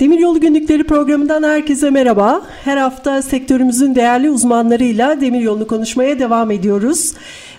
Demiryolu Günlükleri programından herkese merhaba. Her hafta sektörümüzün değerli uzmanlarıyla demiryolunu konuşmaya devam ediyoruz.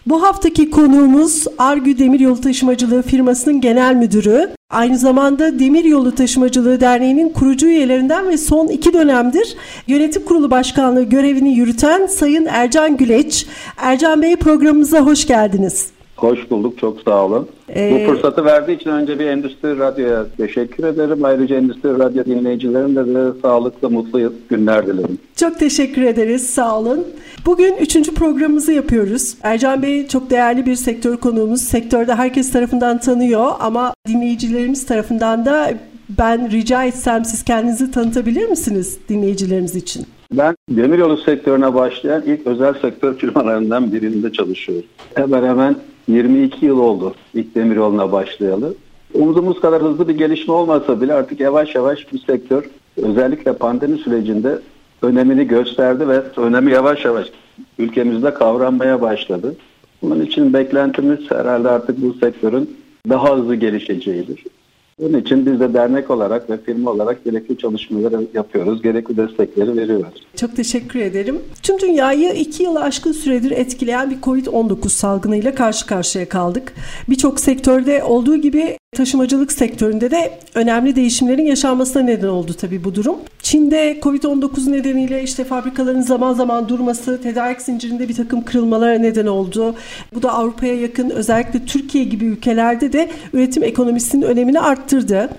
Bu haftaki konuğumuz Argü Demiryolu Taşımacılığı firmasının genel müdürü. Aynı zamanda Demiryolu Taşımacılığı Derneği'nin kurucu üyelerinden ve son iki dönemdir yönetim kurulu başkanlığı görevini yürüten Sayın Ercan Güleç. Ercan Bey programımıza hoş geldiniz. Hoş bulduk, çok sağ olun. Ee, Bu fırsatı verdiği için önce bir Endüstri Radyo'ya teşekkür ederim. Ayrıca Endüstri Radyo dinleyicilerine de sağlıklı, mutlu günler dilerim. Çok teşekkür ederiz, sağ olun. Bugün üçüncü programımızı yapıyoruz. Ercan Bey çok değerli bir sektör konuğumuz. Sektörde herkes tarafından tanıyor ama dinleyicilerimiz tarafından da ben rica etsem siz kendinizi tanıtabilir misiniz dinleyicilerimiz için? Ben demiryolu sektörüne başlayan ilk özel sektör firmalarından birinde çalışıyorum. Hemen hemen 22 yıl oldu ilk demiryoluna başlayalı. Umduğumuz kadar hızlı bir gelişme olmasa bile artık yavaş yavaş bu sektör özellikle pandemi sürecinde önemini gösterdi ve önemi yavaş yavaş ülkemizde kavranmaya başladı. Bunun için beklentimiz herhalde artık bu sektörün daha hızlı gelişeceğidir. Bunun için biz de dernek olarak ve firma olarak gerekli çalışmaları yapıyoruz, gerekli destekleri veriyoruz. Çok teşekkür ederim. Tüm dünyayı iki yılı aşkın süredir etkileyen bir COVID-19 salgınıyla karşı karşıya kaldık. Birçok sektörde olduğu gibi taşımacılık sektöründe de önemli değişimlerin yaşanmasına neden oldu tabii bu durum. Çin'de Covid-19 nedeniyle işte fabrikaların zaman zaman durması, tedarik zincirinde bir takım kırılmalara neden oldu. Bu da Avrupa'ya yakın özellikle Türkiye gibi ülkelerde de üretim ekonomisinin önemini arttırdı.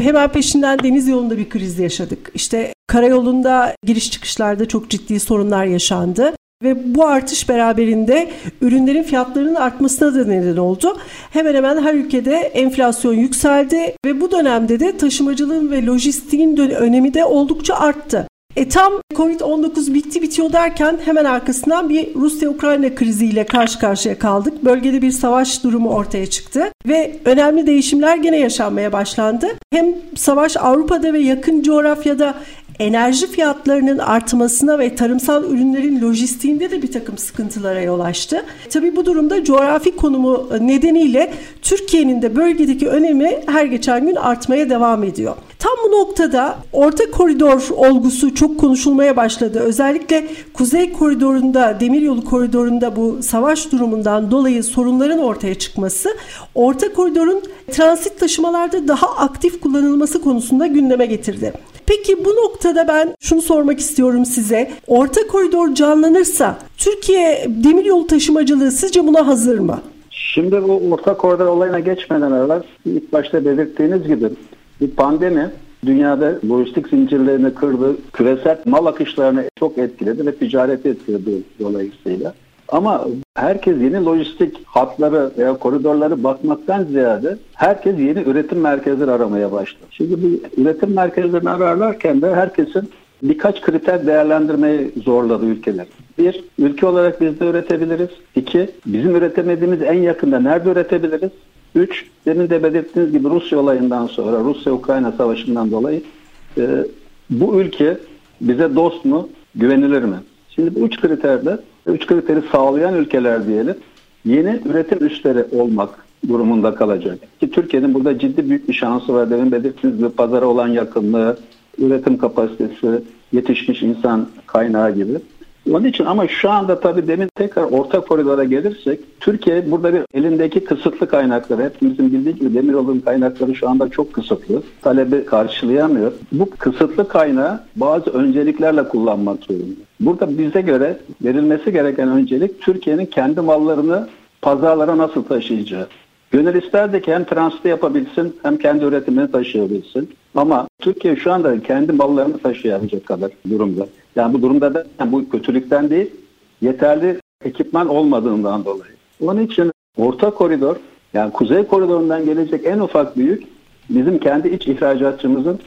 Hemen peşinden deniz yolunda bir kriz yaşadık. İşte karayolunda giriş çıkışlarda çok ciddi sorunlar yaşandı ve bu artış beraberinde ürünlerin fiyatlarının artmasına da neden oldu. Hemen hemen her ülkede enflasyon yükseldi ve bu dönemde de taşımacılığın ve lojistiğin önemi de oldukça arttı. E tam Covid-19 bitti bitiyor derken hemen arkasından bir Rusya-Ukrayna kriziyle karşı karşıya kaldık. Bölgede bir savaş durumu ortaya çıktı ve önemli değişimler gene yaşanmaya başlandı. Hem savaş Avrupa'da ve yakın coğrafyada enerji fiyatlarının artmasına ve tarımsal ürünlerin lojistiğinde de bir takım sıkıntılara yol açtı. Tabi bu durumda coğrafi konumu nedeniyle Türkiye'nin de bölgedeki önemi her geçen gün artmaya devam ediyor. Tam bu noktada orta koridor olgusu çok konuşulmaya başladı. Özellikle kuzey koridorunda, demiryolu koridorunda bu savaş durumundan dolayı sorunların ortaya çıkması, orta koridorun transit taşımalarda daha aktif kullanılması konusunda gündeme getirdi. Peki bu noktada ben şunu sormak istiyorum size. Orta koridor canlanırsa Türkiye demiryolu taşımacılığı sizce buna hazır mı? Şimdi bu orta koridor olayına geçmeden evvel ilk başta belirttiğiniz gibi bir pandemi dünyada lojistik zincirlerini kırdı, küresel mal akışlarını çok etkiledi ve ticareti etkiledi dolayısıyla. Ama herkes yeni lojistik hatları veya koridorları bakmaktan ziyade herkes yeni üretim merkezleri aramaya başladı. Şimdi bu üretim merkezlerini ararlarken de herkesin birkaç kriter değerlendirmeyi zorladı ülkeler. Bir, ülke olarak biz de üretebiliriz. İki, bizim üretemediğimiz en yakında nerede üretebiliriz? Üç, demin de belirttiğiniz gibi Rusya olayından sonra, Rusya-Ukrayna savaşından dolayı e, bu ülke bize dost mu, güvenilir mi? Şimdi bu üç kriterde, üç kriteri sağlayan ülkeler diyelim, yeni üretim üsleri olmak durumunda kalacak. Ki Türkiye'nin burada ciddi büyük bir şansı var. Demin belirttiğiniz gibi pazara olan yakınlığı, üretim kapasitesi, yetişmiş insan kaynağı gibi. Onun için ama şu anda tabii demin tekrar orta koridora gelirsek Türkiye burada bir elindeki kısıtlı kaynakları hepimizin bildiği gibi demiryolunun kaynakları şu anda çok kısıtlı. Talebi karşılayamıyor. Bu kısıtlı kaynağı bazı önceliklerle kullanmak zorunda. Burada bize göre verilmesi gereken öncelik Türkiye'nin kendi mallarını pazarlara nasıl taşıyacağı. Gönül isterdi ki hem transite yapabilsin hem kendi üretimini taşıyabilsin. Ama Türkiye şu anda kendi mallarını taşıyabilecek kadar durumda. Yani bu durumda da yani bu kötülükten değil, yeterli ekipman olmadığından dolayı. Onun için orta koridor, yani kuzey koridorundan gelecek en ufak büyük bizim kendi iç ihracatçımızın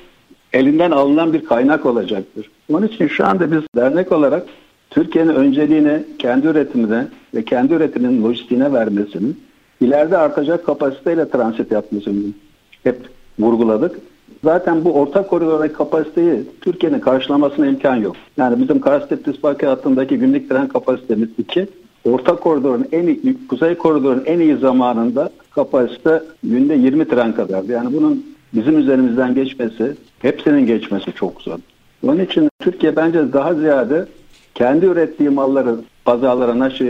elinden alınan bir kaynak olacaktır. Onun için şu anda biz dernek olarak Türkiye'nin önceliğini kendi üretimine ve kendi üretiminin lojistiğine vermesini, ileride artacak kapasiteyle transit yapmasını hep vurguladık. Zaten bu orta koridordaki kapasiteyi Türkiye'nin karşılamasına imkan yok. Yani bizim Karastettis-Bakü hattındaki günlük tren kapasitemiz 2. Orta koridorun en iyi, kuzey koridorun en iyi zamanında kapasite günde 20 tren kadar. Yani bunun bizim üzerimizden geçmesi, hepsinin geçmesi çok zor. Onun için Türkiye bence daha ziyade kendi ürettiği malları pazarlara nasıl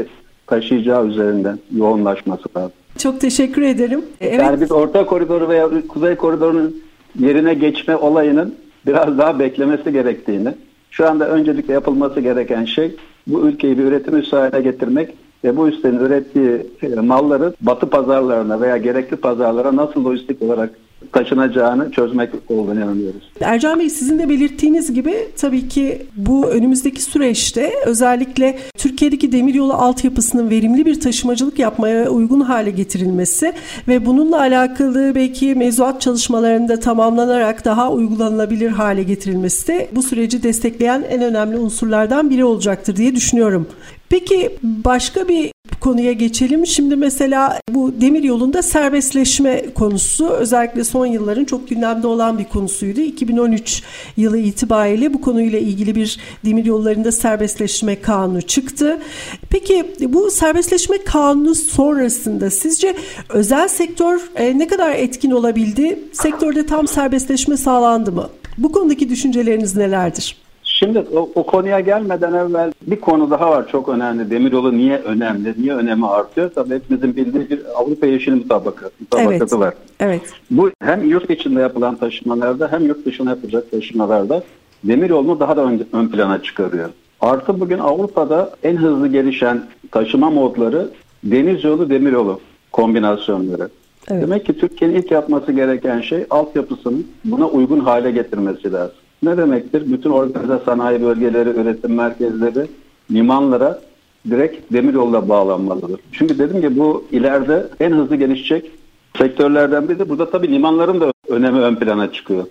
taşıyacağı üzerinden yoğunlaşması lazım. Çok teşekkür ederim. Evet. Yani biz orta koridoru veya kuzey koridorunun yerine geçme olayının biraz daha beklemesi gerektiğini, şu anda öncelikle yapılması gereken şey bu ülkeyi bir üretim üssü getirmek ve bu üstenin ürettiği e, malları batı pazarlarına veya gerekli pazarlara nasıl lojistik olarak taşınacağını çözmek olduğunu inanıyoruz. Ercan Bey sizin de belirttiğiniz gibi tabii ki bu önümüzdeki süreçte özellikle Türkiye'deki demiryolu altyapısının verimli bir taşımacılık yapmaya uygun hale getirilmesi ve bununla alakalı belki mevzuat çalışmalarında tamamlanarak daha uygulanabilir hale getirilmesi de bu süreci destekleyen en önemli unsurlardan biri olacaktır diye düşünüyorum. Peki başka bir konuya geçelim. Şimdi mesela bu demir yolunda serbestleşme konusu özellikle son yılların çok gündemde olan bir konusuydu. 2013 yılı itibariyle bu konuyla ilgili bir demir yollarında serbestleşme kanunu çıktı. Peki bu serbestleşme kanunu sonrasında sizce özel sektör e, ne kadar etkin olabildi? Sektörde tam serbestleşme sağlandı mı? Bu konudaki düşünceleriniz nelerdir? Şimdi o, o konuya gelmeden evvel bir konu daha var çok önemli. Demiryolu niye önemli, niye önemi artıyor? Tabii hepimizin bildiği bir Avrupa Yeşil Mutabakatı, mutabakatı evet. var. Evet. Bu hem yurt içinde yapılan taşımalarda hem yurt dışına yapılacak taşımalarda demiryolunu daha da ön, ön plana çıkarıyor. Artı bugün Avrupa'da en hızlı gelişen taşıma modları deniz yolu, demiryolu kombinasyonları. Evet. Demek ki Türkiye'nin ilk yapması gereken şey altyapısını buna uygun hale getirmesi lazım. Ne demektir? Bütün organize sanayi bölgeleri, üretim merkezleri, limanlara direkt demiryolla bağlanmalıdır. Çünkü dedim ki bu ileride en hızlı gelişecek sektörlerden biri burada tabii limanların da önemi ön plana çıkıyor.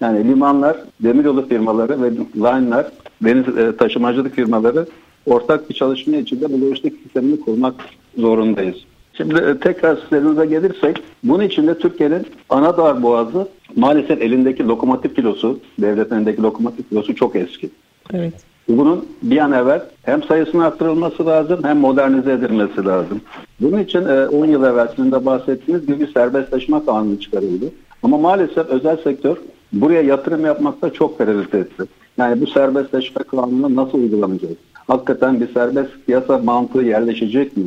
Yani limanlar, demiryolu firmaları ve line'lar, deniz e, taşımacılık firmaları ortak bir çalışma içinde bu lojistik sistemini kurmak zorundayız. Şimdi e, tekrar sizlerinize gelirsek, bunun içinde Türkiye'nin ana dar boğazı maalesef elindeki lokomotif kilosu, devlet elindeki lokomotif kilosu çok eski. Evet. Bunun bir an evvel hem sayısının arttırılması lazım hem modernize edilmesi lazım. Bunun için 10 e, yıl evvel sizin de bahsettiğiniz gibi serbestleşme kanunu çıkarıldı. Ama maalesef özel sektör buraya yatırım yapmakta çok tereddüt etti. Yani bu serbestleşme kanunu nasıl uygulanacak? Hakikaten bir serbest piyasa mantığı yerleşecek mi?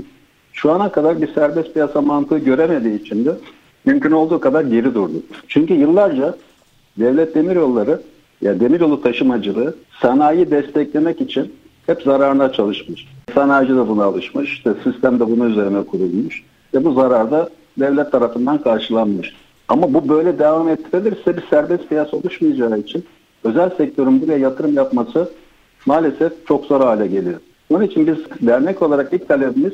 Şu ana kadar bir serbest piyasa mantığı göremediği için de mümkün olduğu kadar geri durdu. Çünkü yıllarca devlet demiryolları ya demiryolu taşımacılığı sanayi desteklemek için hep zararına çalışmış. Sanayici de buna alışmış. İşte sistem de bunun üzerine kurulmuş. Ve bu zarar da devlet tarafından karşılanmış. Ama bu böyle devam ettirilirse bir serbest piyasa oluşmayacağı için özel sektörün buraya yatırım yapması maalesef çok zor hale geliyor. Onun için biz dernek olarak ilk talebimiz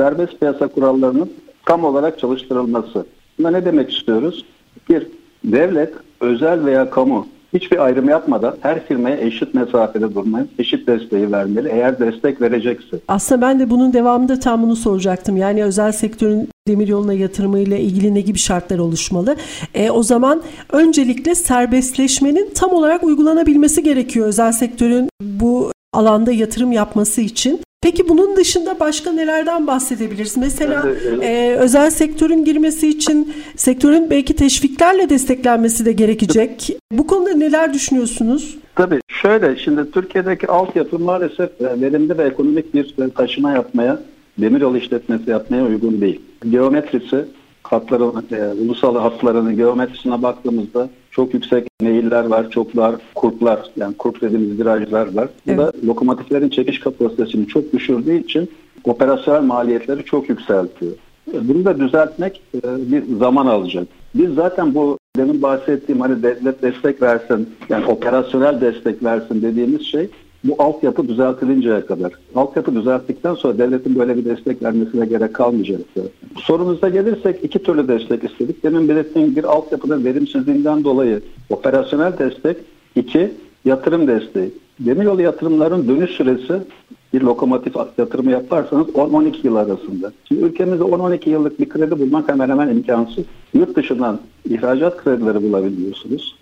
serbest piyasa kurallarının tam olarak çalıştırılması. Buna ne demek istiyoruz? Bir, devlet, özel veya kamu hiçbir ayrım yapmadan her firmaya eşit mesafede durmayı, eşit desteği vermeli eğer destek verecekse. Aslında ben de bunun devamında tam bunu soracaktım. Yani özel sektörün demiryoluna yatırımıyla ilgili ne gibi şartlar oluşmalı? E, o zaman öncelikle serbestleşmenin tam olarak uygulanabilmesi gerekiyor özel sektörün bu alanda yatırım yapması için. Peki bunun dışında başka nelerden bahsedebiliriz? Mesela e, özel sektörün girmesi için sektörün belki teşviklerle desteklenmesi de gerekecek. Bu konuda neler düşünüyorsunuz? Tabii şöyle şimdi Türkiye'deki altyapı maalesef e, verimli ve ekonomik bir e, taşıma yapmaya, demiryolu işletmesi yapmaya uygun değil. Geometrisi hatların, e, ulusal hatlarının geometrisine baktığımızda çok yüksek meyiller var, çok dar kurklar, yani kurk dediğimiz virajlar var. Bu evet. da lokomotiflerin çekiş kapasitesini çok düşürdüğü için operasyonel maliyetleri çok yükseltiyor. Bunu da düzeltmek e, bir zaman alacak. Biz zaten bu demin bahsettiğim hani devlet destek versin, yani operasyonel destek versin dediğimiz şey bu altyapı düzeltilinceye kadar. Altyapı düzelttikten sonra devletin böyle bir destek vermesine gerek kalmayacaktır. Sorumuza gelirsek iki türlü destek istedik. Demin belirttiğim bir altyapının verimsizliğinden dolayı operasyonel destek, iki yatırım desteği. Demiryolu yatırımların dönüş süresi bir lokomotif yatırımı yaparsanız 10-12 yıl arasında. Şimdi ülkemizde 10-12 yıllık bir kredi bulmak hemen hemen imkansız. Yurt dışından ihracat kredileri bulabiliyorsunuz.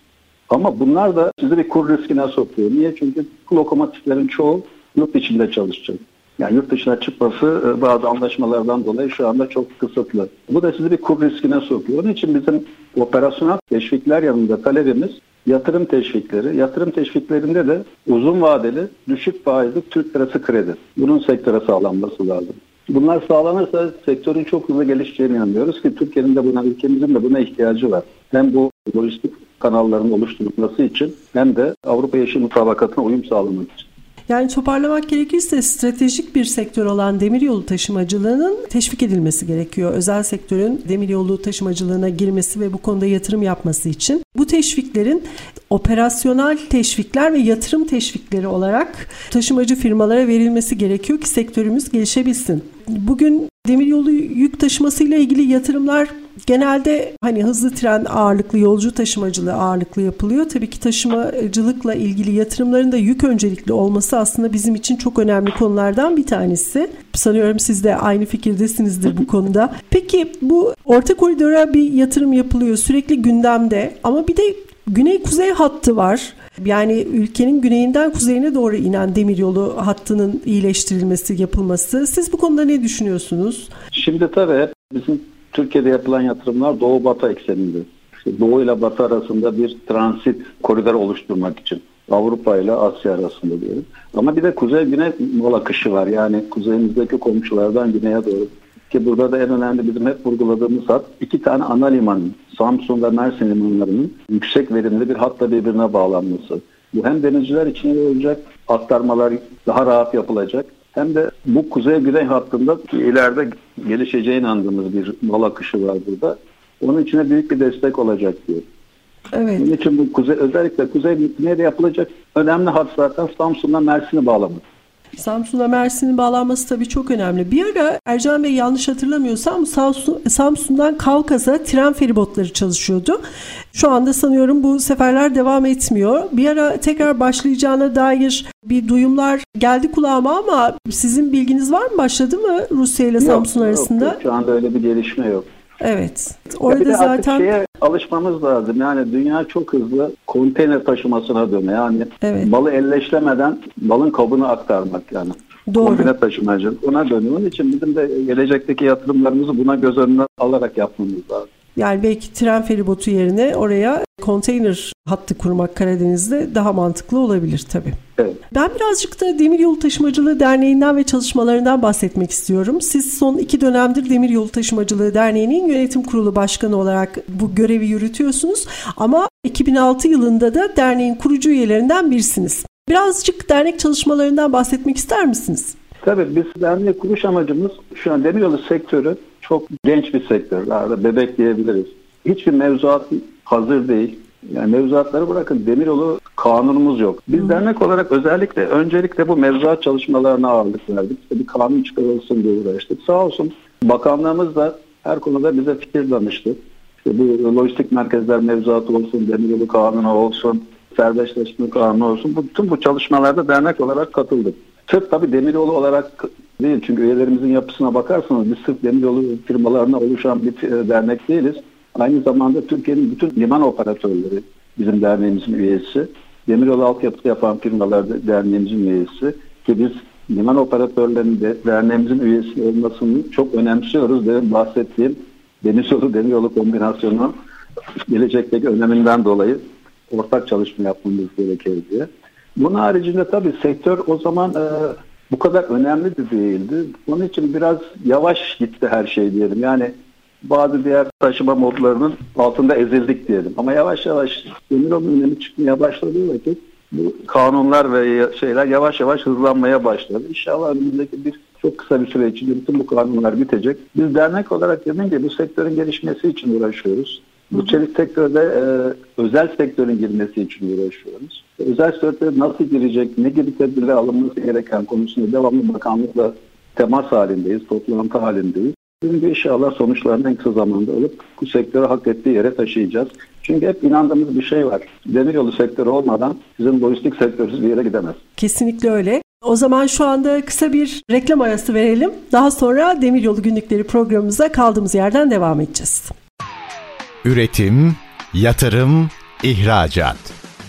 Ama bunlar da sizi bir kur riskine sokuyor. Niye? Çünkü lokomotiflerin çoğu yurt içinde çalışacak. Yani yurt dışına çıkması e, bazı anlaşmalardan dolayı şu anda çok kısıtlı. Bu da sizi bir kur riskine sokuyor. Onun için bizim operasyonel teşvikler yanında talebimiz yatırım teşvikleri. Yatırım teşviklerinde de uzun vadeli düşük faizli Türk lirası kredi. Bunun sektöre sağlanması lazım. Bunlar sağlanırsa sektörün çok hızlı gelişeceğini inanıyoruz ki Türkiye'nin de buna, ülkemizin de buna ihtiyacı var. Hem bu lojistik kanalların oluşturulması için hem de Avrupa Yeşil Mutabakatı'na uyum sağlamak için. Yani toparlamak gerekirse stratejik bir sektör olan demiryolu taşımacılığının teşvik edilmesi gerekiyor. Özel sektörün demiryolu taşımacılığına girmesi ve bu konuda yatırım yapması için. Bu teşviklerin operasyonel teşvikler ve yatırım teşvikleri olarak taşımacı firmalara verilmesi gerekiyor ki sektörümüz gelişebilsin. Bugün demiryolu yük taşıması ile ilgili yatırımlar genelde hani hızlı tren ağırlıklı yolcu taşımacılığı ağırlıklı yapılıyor. Tabii ki taşımacılıkla ilgili yatırımların da yük öncelikli olması aslında bizim için çok önemli konulardan bir tanesi. Sanıyorum siz de aynı fikirdesinizdir bu konuda. Peki bu orta koridora bir yatırım yapılıyor sürekli gündemde ama bir de güney-kuzey hattı var. Yani ülkenin güneyinden kuzeyine doğru inen demiryolu hattının iyileştirilmesi, yapılması. Siz bu konuda ne düşünüyorsunuz? Şimdi tabii bizim Türkiye'de yapılan yatırımlar Doğu-Batı ekseninde. İşte Doğu ile Batı arasında bir transit koridor oluşturmak için. Avrupa ile Asya arasında diyelim. Ama bir de kuzey-güney yol akışı var. Yani kuzeyimizdeki komşulardan güneye doğru. Ki burada da en önemli bizim hep vurguladığımız hat iki tane ana liman. Samsun ve Mersin limanlarının yüksek verimli bir hatla birbirine bağlanması. Bu hem denizciler için olacak, aktarmalar daha rahat yapılacak hem de bu kuzey-güney hattında ileride gelişeceğine inandığımız bir mal akışı var burada. Onun içine büyük bir destek olacak diyor. Evet. Onun için bu kuzey, özellikle kuzey güneyde yapılacak önemli hat zaten Samsun'la Mersin'i bağlamak. Samsun'a Mersin'in bağlanması tabii çok önemli. Bir ara Ercan Bey yanlış hatırlamıyorsam Samsun, Samsun'dan Kavkaz'a tren feribotları çalışıyordu. Şu anda sanıyorum bu seferler devam etmiyor. Bir ara tekrar başlayacağına dair bir duyumlar geldi kulağıma ama sizin bilginiz var mı? Başladı mı Rusya ile Samsun yok, arasında? Yok, şu anda öyle bir gelişme yok. Evet. Orada ya zaten şeye alışmamız lazım. Yani dünya çok hızlı konteyner taşımasına dönüyor. Yani evet. balı elleşlemeden balın kabını aktarmak yani. Doğru. Kombine taşımacı. Ona dönüyor. Onun için bizim de gelecekteki yatırımlarımızı buna göz önüne alarak yapmamız lazım. Yani belki tren feribotu yerine oraya konteyner hattı kurmak Karadeniz'de daha mantıklı olabilir tabii. Evet. Ben birazcık da Demiryolu Taşımacılığı Derneği'nden ve çalışmalarından bahsetmek istiyorum. Siz son iki dönemdir Demiryolu Taşımacılığı Derneği'nin yönetim kurulu başkanı olarak bu görevi yürütüyorsunuz. Ama 2006 yılında da derneğin kurucu üyelerinden birisiniz. Birazcık dernek çalışmalarından bahsetmek ister misiniz? Tabii biz dernek kuruş amacımız şu an demiryolu sektörü çok genç bir sektör. Daha bebek diyebiliriz. Hiçbir mevzuat hazır değil. Yani mevzuatları bırakın demiryolu kanunumuz yok. Biz Hı. dernek olarak özellikle öncelikle bu mevzuat çalışmalarına ağırlık verdik. İşte bir kanun çıkarılsın diye uğraştık. Sağ olsun bakanlığımız da her konuda bize fikir danıştı. İşte bu lojistik merkezler mevzuatı olsun, demiryolu kanunu olsun, serbestleşme kanunu olsun. Bütün bu çalışmalarda dernek olarak katıldık. Sırf tabii demiryolu olarak değil. Çünkü üyelerimizin yapısına bakarsanız biz sırf demiryolu firmalarına oluşan bir e, dernek değiliz. Aynı zamanda Türkiye'nin bütün liman operatörleri bizim derneğimizin üyesi. Demiryolu altyapısı yapan firmalar derneğimizin üyesi. Ki biz liman operatörlerinin de derneğimizin üyesi olmasını çok önemsiyoruz. Ve bahsettiğim demiryolu demiryolu kombinasyonunun gelecekteki öneminden dolayı ortak çalışma yapmamız gerekiyor diye. Bunun haricinde tabii sektör o zaman e, bu kadar önemli de değildi. Onun için biraz yavaş gitti her şey diyelim. Yani bazı diğer taşıma modlarının altında ezildik diyelim. Ama yavaş yavaş demiryolu önemi çıkmaya başladığı vakit bu kanunlar ve şeyler yavaş yavaş hızlanmaya başladı. İnşallah önümüzdeki bir çok kısa bir süre içinde bütün bu kanunlar bitecek. Biz dernek olarak dediğim gibi bu sektörün gelişmesi için uğraşıyoruz. Bu çelik sektörde e, özel sektörün girmesi için uğraşıyoruz. Özel sektöre nasıl girecek, ne gibi tedbirler alınması gereken konusunda devamlı bakanlıkla temas halindeyiz, toplantı halindeyiz. Şimdi inşallah sonuçlarını en kısa zamanda alıp bu sektörü hak ettiği yere taşıyacağız. Çünkü hep inandığımız bir şey var. Demiryolu sektörü olmadan bizim lojistik sektörümüz bir yere gidemez. Kesinlikle öyle. O zaman şu anda kısa bir reklam arası verelim. Daha sonra Demiryolu Günlükleri programımıza kaldığımız yerden devam edeceğiz. Üretim, yatırım, ihracat.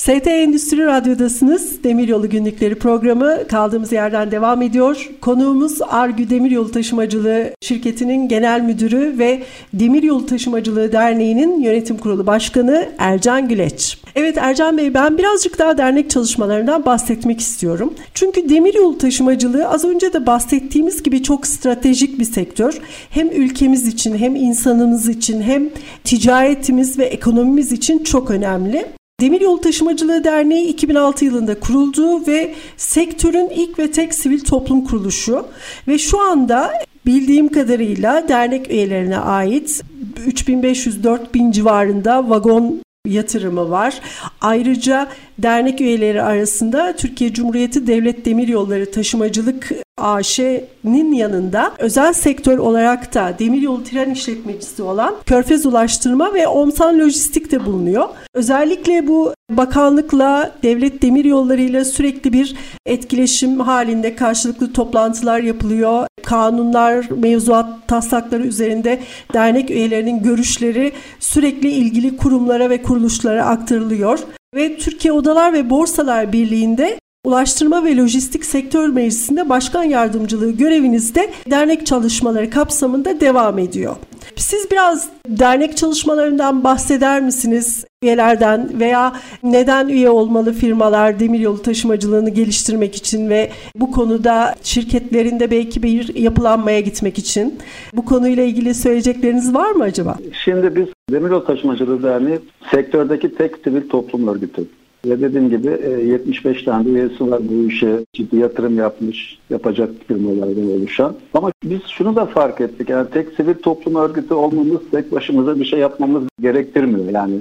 ST Endüstri Radyo'dasınız. Demiryolu Günlükleri programı kaldığımız yerden devam ediyor. Konuğumuz Argü Demiryolu Taşımacılığı Şirketi'nin genel müdürü ve Demiryolu Taşımacılığı Derneği'nin yönetim kurulu başkanı Ercan Güleç. Evet Ercan Bey ben birazcık daha dernek çalışmalarından bahsetmek istiyorum. Çünkü demiryolu taşımacılığı az önce de bahsettiğimiz gibi çok stratejik bir sektör. Hem ülkemiz için hem insanımız için hem ticaretimiz ve ekonomimiz için çok önemli. Demiryolu Taşımacılığı Derneği 2006 yılında kuruldu ve sektörün ilk ve tek sivil toplum kuruluşu ve şu anda bildiğim kadarıyla dernek üyelerine ait 3500-4000 civarında vagon yatırımı var. Ayrıca dernek üyeleri arasında Türkiye Cumhuriyeti Devlet Demiryolları Taşımacılık AŞ'nin yanında özel sektör olarak da demiryolu tren işletmecisi olan Körfez Ulaştırma ve Omsan Lojistik de bulunuyor. Özellikle bu bakanlıkla, devlet demiryolları ile sürekli bir etkileşim halinde karşılıklı toplantılar yapılıyor. Kanunlar, mevzuat taslakları üzerinde dernek üyelerinin görüşleri sürekli ilgili kurumlara ve kuruluşlara aktarılıyor. Ve Türkiye Odalar ve Borsalar Birliği'nde Ulaştırma ve Lojistik Sektör Meclisi'nde başkan yardımcılığı görevinizde dernek çalışmaları kapsamında devam ediyor. Siz biraz dernek çalışmalarından bahseder misiniz? Üyelerden veya neden üye olmalı firmalar demiryolu taşımacılığını geliştirmek için ve bu konuda şirketlerinde belki bir yapılanmaya gitmek için bu konuyla ilgili söyleyecekleriniz var mı acaba? Şimdi biz Demiryolu Taşımacılığı Derneği sektördeki tek sivil toplum örgütü. Ve dediğim gibi 75 e, tane üyesi var bu işe ciddi yatırım yapmış, yapacak firmalardan oluşan. Ama biz şunu da fark ettik. Yani tek sivil toplum örgütü olmamız tek başımıza bir şey yapmamız gerektirmiyor. Yani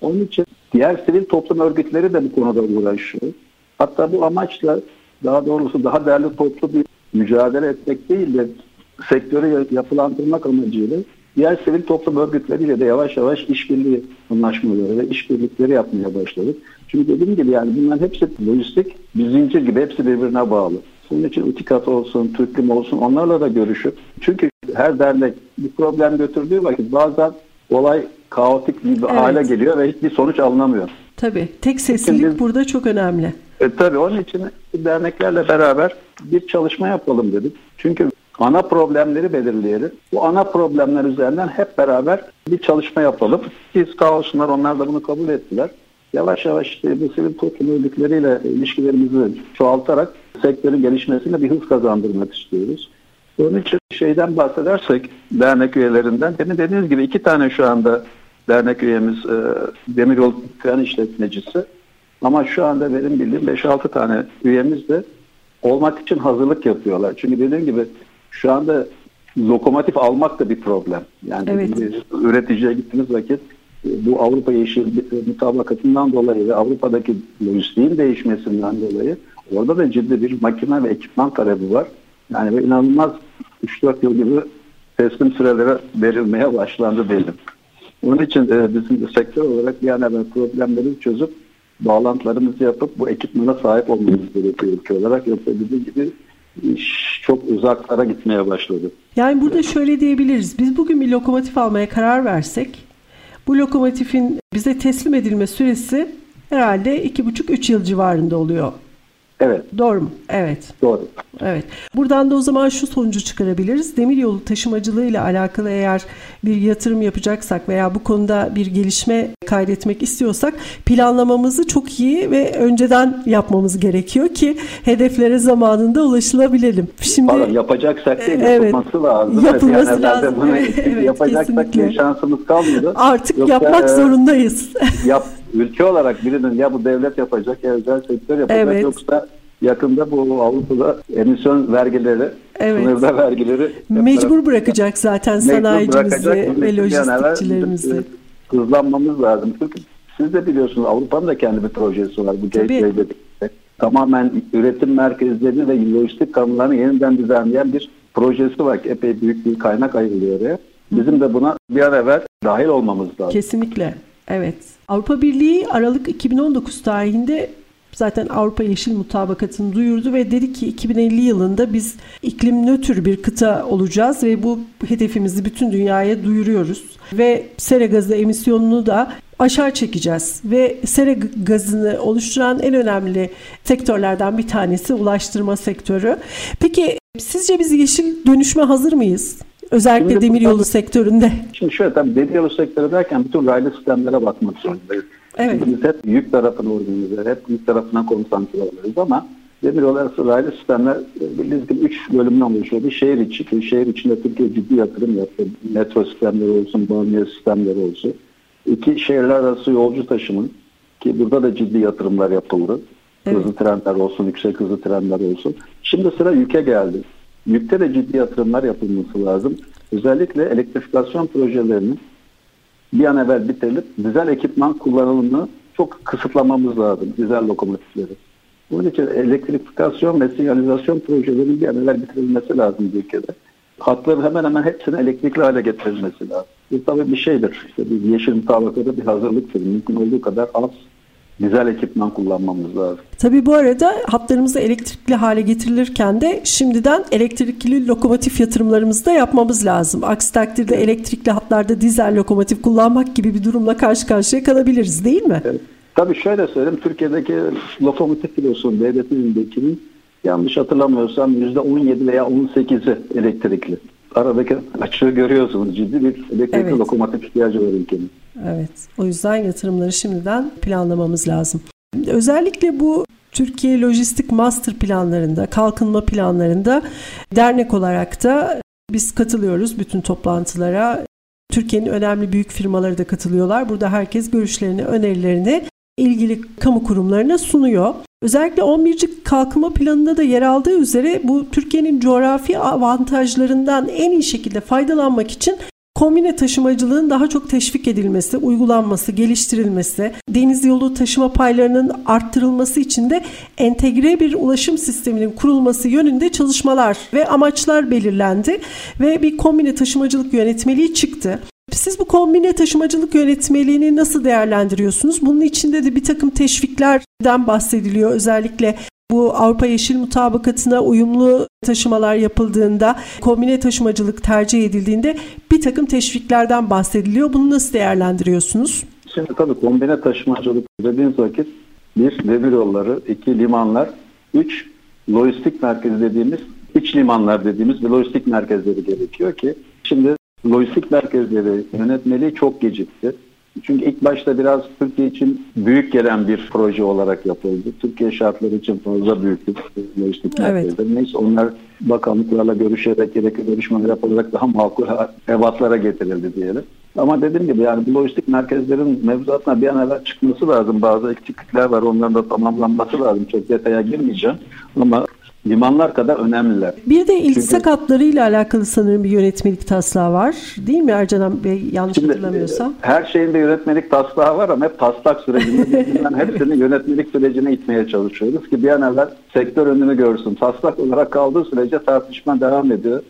onun için diğer sivil toplum örgütleri de bu konuda uğraşıyor. Hatta bu amaçla daha doğrusu daha değerli toplu bir mücadele etmek değil de sektörü yapılandırmak amacıyla diğer sivil toplum örgütleriyle de yavaş yavaş işbirliği anlaşmaları ve işbirlikleri yapmaya başladık. Çünkü dediğim gibi yani bunların hepsi lojistik bir zincir gibi hepsi birbirine bağlı. Bunun için Utikat olsun, Türklim olsun onlarla da görüşüp çünkü her dernek bir problem götürdüğü vakit bazen olay kaotik bir evet. hale geliyor ve hiçbir sonuç alınamıyor. Tabii. Tek seslilik Şimdi, burada çok önemli. E, tabii onun için derneklerle beraber bir çalışma yapalım dedik. Çünkü ana problemleri belirleyelim. Bu ana problemler üzerinden hep beraber bir çalışma yapalım. Biz sağ olsunlar onlar da bunu kabul ettiler. Yavaş yavaş işte sivil toplum örgütleriyle ilişkilerimizi çoğaltarak sektörün gelişmesine bir hız kazandırmak istiyoruz. Onun için şeyden bahsedersek dernek üyelerinden demin dediğiniz gibi iki tane şu anda dernek üyemiz e, demiryol tren işletmecisi. Ama şu anda benim bildiğim 5-6 tane üyemiz de olmak için hazırlık yapıyorlar. Çünkü dediğim gibi şu anda lokomotif almak da bir problem. Yani evet. üreticiye gittiğiniz vakit bu Avrupa Yeşil mutabakatından dolayı ve Avrupa'daki lojistiğin değişmesinden dolayı orada da ciddi bir makine ve ekipman talebi var. Yani ve inanılmaz 3-4 yıl gibi teslim sürelere verilmeye başlandı diyelim. Onun için e, bizim de sektör olarak bir an evvel problemleri çözüp bağlantılarımızı yapıp bu ekipmana sahip olmamız gerekiyor ülke olarak. Yoksa dediğim gibi iş çok uzaklara gitmeye başladı. Yani burada şöyle diyebiliriz. Biz bugün bir lokomotif almaya karar versek bu lokomotifin bize teslim edilme süresi herhalde 2,5-3 yıl civarında oluyor. Evet. Doğru mu? Evet. Doğru. Evet. Buradan da o zaman şu sonucu çıkarabiliriz. Demiryolu taşımacılığı ile alakalı eğer bir yatırım yapacaksak veya bu konuda bir gelişme kaydetmek istiyorsak planlamamızı çok iyi ve önceden yapmamız gerekiyor ki hedeflere zamanında ulaşılabilelim. Şimdi Pardon, yapacaksak değil evet, yapılması lazım. Yapılması yani lazım. Bunu evet, yapacaksak kesinlikle. şansımız kalmıyor. Artık Yoksa, yapmak e, zorundayız. Yap ülke olarak birinin ya bu devlet yapacak ya özel sektör yapacak Evet. yoksa yakında bu Avrupa'da emisyon vergileri, Evet. sınırda vergileri Mecbur bırakacak zaten Mecbur sanayicimizi bırakacak. ve lojistikçilerimizi. Hızlanmamız lazım. Çünkü siz de biliyorsunuz Avrupa'nın da kendi bir projesi var. Bu. Gateway dedikleri. Tamamen üretim merkezlerini ve lojistik kanunlarını yeniden düzenleyen bir projesi var. Epey büyük bir kaynak ayrılıyor oraya. Bizim de buna bir an evvel dahil olmamız lazım. Kesinlikle. Evet. Avrupa Birliği Aralık 2019 tarihinde zaten Avrupa Yeşil Mutabakatı'nı duyurdu ve dedi ki 2050 yılında biz iklim nötr bir kıta olacağız ve bu hedefimizi bütün dünyaya duyuruyoruz. Ve sera gazı emisyonunu da aşağı çekeceğiz ve sera gazını oluşturan en önemli sektörlerden bir tanesi ulaştırma sektörü. Peki sizce biz yeşil dönüşme hazır mıyız? Özellikle Şimdi demiryolu buradan- sektöründe. Şimdi şöyle tabii demiryolu sektörü derken bütün raylı sistemlere bakmak zorundayız. Evet. Biz hep yük tarafını organize, hep yük tarafına konsantre oluyoruz ama demiryolu arası raylı sistemler e, bildiğiniz gibi üç bölümden oluşuyor. Bir şehir içi, ki şehir içinde Türkiye ciddi yatırım yaptı. Metro sistemleri olsun, banliyö sistemleri olsun. İki şehirler arası yolcu taşımı ki burada da ciddi yatırımlar yapıldı. Evet. Hızlı trenler olsun, yüksek hızlı trenler olsun. Şimdi sıra yüke geldi. Yükte de ciddi yatırımlar yapılması lazım. Özellikle elektrifikasyon projelerinin bir an evvel bitirilip dizel ekipman kullanımını çok kısıtlamamız lazım. Dizel lokomotifleri. Bunun için elektrifikasyon ve sinyalizasyon projelerinin bir an evvel bitirilmesi lazım ülkede. Hatların hemen hemen hepsini elektrikli hale getirilmesi lazım. Bu tabii bir şeydir. İşte bir yeşil mutabakada bir hazırlıktır. Mümkün olduğu kadar az dizel ekipman kullanmamız lazım. Tabii bu arada hatlarımızı elektrikli hale getirilirken de şimdiden elektrikli lokomotif yatırımlarımızı da yapmamız lazım. Aksi takdirde elektrikli hatlarda dizel lokomotif kullanmak gibi bir durumla karşı karşıya kalabiliriz değil mi? Evet. Tabii şöyle söyleyeyim. Türkiye'deki lokomotif filosunun, devletindekinin yanlış hatırlamıyorsam %17 veya 18'i elektrikli. Aradaki açığı görüyorsunuz. Ciddi bir elektrikli Evet. lokomotif ihtiyacı var ülkenin. Evet. O yüzden yatırımları şimdiden planlamamız lazım. Özellikle bu Türkiye Lojistik Master planlarında, kalkınma planlarında dernek olarak da biz katılıyoruz bütün toplantılara. Türkiye'nin önemli büyük firmaları da katılıyorlar. Burada herkes görüşlerini, önerilerini ilgili kamu kurumlarına sunuyor. Özellikle 11. kalkınma planında da yer aldığı üzere bu Türkiye'nin coğrafi avantajlarından en iyi şekilde faydalanmak için kombine taşımacılığın daha çok teşvik edilmesi, uygulanması, geliştirilmesi, deniz yolu taşıma paylarının arttırılması için de entegre bir ulaşım sisteminin kurulması yönünde çalışmalar ve amaçlar belirlendi ve bir kombine taşımacılık yönetmeliği çıktı. Siz bu kombine taşımacılık yönetmeliğini nasıl değerlendiriyorsunuz? Bunun içinde de bir takım teşviklerden bahsediliyor. Özellikle bu Avrupa Yeşil Mutabakatı'na uyumlu taşımalar yapıldığında, kombine taşımacılık tercih edildiğinde bir takım teşviklerden bahsediliyor. Bunu nasıl değerlendiriyorsunuz? Şimdi tabii kombine taşımacılık dediğiniz vakit bir demir yolları, iki limanlar, üç lojistik merkezi dediğimiz, iç limanlar dediğimiz bir lojistik merkezleri gerekiyor ki şimdi lojistik merkezleri yönetmeliği çok gecikti. Çünkü ilk başta biraz Türkiye için büyük gelen bir proje olarak yapıldı. Türkiye şartları için fazla büyüktü lojistik Evet. merkezleri. Neyse onlar bakanlıklarla görüşerek gerekli görüşmeler yapılarak daha makul ebatlara getirildi diyelim. Ama dediğim gibi yani bu lojistik merkezlerin mevzuatına bir an evvel çıkması lazım. Bazı eksiklikler var. Onların da tamamlanması lazım. Çok detaya girmeyeceğim. Ama limanlar kadar önemliler. Bir de iltisak Çünkü- hatları ile alakalı sanırım bir yönetmelik taslağı var. Değil mi Ercan Bey? Yanlış Şimdi hatırlamıyorsam. e, her şeyin bir yönetmelik taslağı var ama hep taslak sürecinde biz bunların hepsini yönetmelik sürecine itmeye çalışıyoruz ki bir an evvel sektör önünü görsün. Taslak olarak kaldığı sürece tartışma devam ediyor.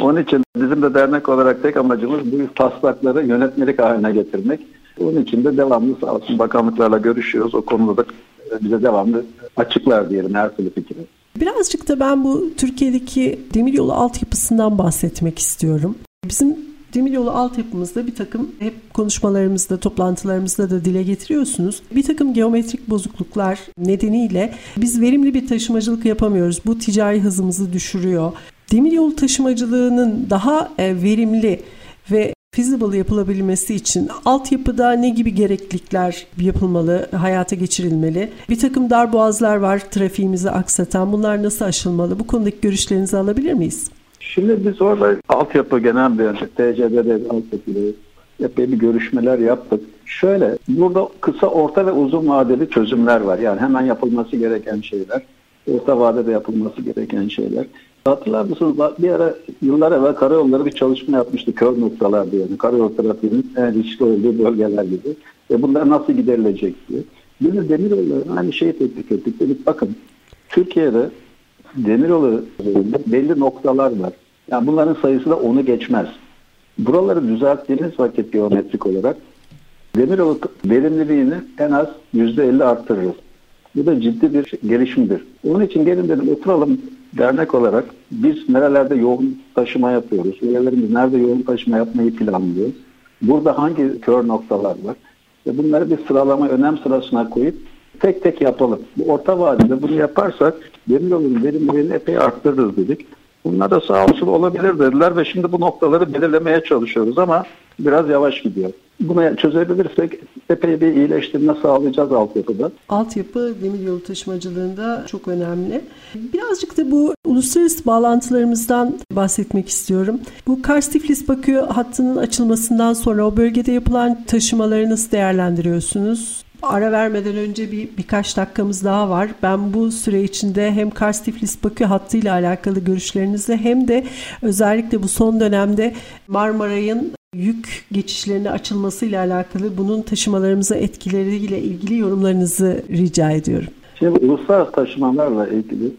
Onun için bizim de dernek olarak tek amacımız bu taslakları yönetmelik haline getirmek. Onun için de devamlı sağ olsun bakanlıklarla görüşüyoruz. O konuda da bize devamlı açıklar diyelim her türlü fikri. Birazcık da ben bu Türkiye'deki demiryolu altyapısından bahsetmek istiyorum. Bizim demiryolu altyapımızda bir takım hep konuşmalarımızda, toplantılarımızda da dile getiriyorsunuz. Bir takım geometrik bozukluklar nedeniyle biz verimli bir taşımacılık yapamıyoruz. Bu ticari hızımızı düşürüyor. Demiryolu taşımacılığının daha e, verimli ve feasible yapılabilmesi için altyapıda ne gibi gereklilikler yapılmalı, hayata geçirilmeli? Bir takım darboğazlar var trafiğimizi aksatan. Bunlar nasıl aşılmalı? Bu konudaki görüşlerinizi alabilir miyiz? Şimdi biz orada altyapı genel bir TCD'de altyapıda epey bir görüşmeler yaptık. Şöyle, burada kısa, orta ve uzun vadeli çözümler var. Yani hemen yapılması gereken şeyler, orta vadede yapılması gereken şeyler. Hatırlar mısınız? Bir ara yıllar evvel karayolları bir çalışma yapmıştı. Kör noktalar diye. Yani karayol trafiğinin en riskli olduğu bölgeler gibi. Ve bunlar nasıl giderilecek diye. Biz de demiryolları aynı şeyi teklif ettik. Dedik bakın Türkiye'de demiryolu belli noktalar var. Yani bunların sayısı da onu geçmez. Buraları düzelttiğiniz vakit geometrik olarak demiryolu verimliliğini en az %50 arttırırız. Bu da ciddi bir gelişimdir. Onun için gelin dedim oturalım dernek olarak biz nerelerde yoğun taşıma yapıyoruz? Üyelerimiz nerede yoğun taşıma yapmayı planlıyoruz? Burada hangi kör noktalar var? Ve bunları bir sıralama, önem sırasına koyup tek tek yapalım. Bu orta vadede bunu yaparsak demiryolunun verimliliğini epey arttırırız dedik. Bunlar da sağ olsun olabilir dediler ve şimdi bu noktaları belirlemeye çalışıyoruz ama biraz yavaş gidiyor. Bunu çözebilirsek epey bir iyileştirme sağlayacağız altyapıda. Altyapı demiryolu taşımacılığında çok önemli. Birazcık da bu uluslararası bağlantılarımızdan bahsetmek istiyorum. Bu Kars-Tiflis Bakü hattının açılmasından sonra o bölgede yapılan taşımaları nasıl değerlendiriyorsunuz? Ara vermeden önce bir birkaç dakikamız daha var. Ben bu süre içinde hem Kars Tiflis Bakü hattıyla alakalı görüşlerinizi hem de özellikle bu son dönemde Marmaray'ın yük geçişlerine açılmasıyla alakalı bunun taşımalarımıza etkileriyle ilgili yorumlarınızı rica ediyorum. Şimdi uluslararası taşımalarla ilgili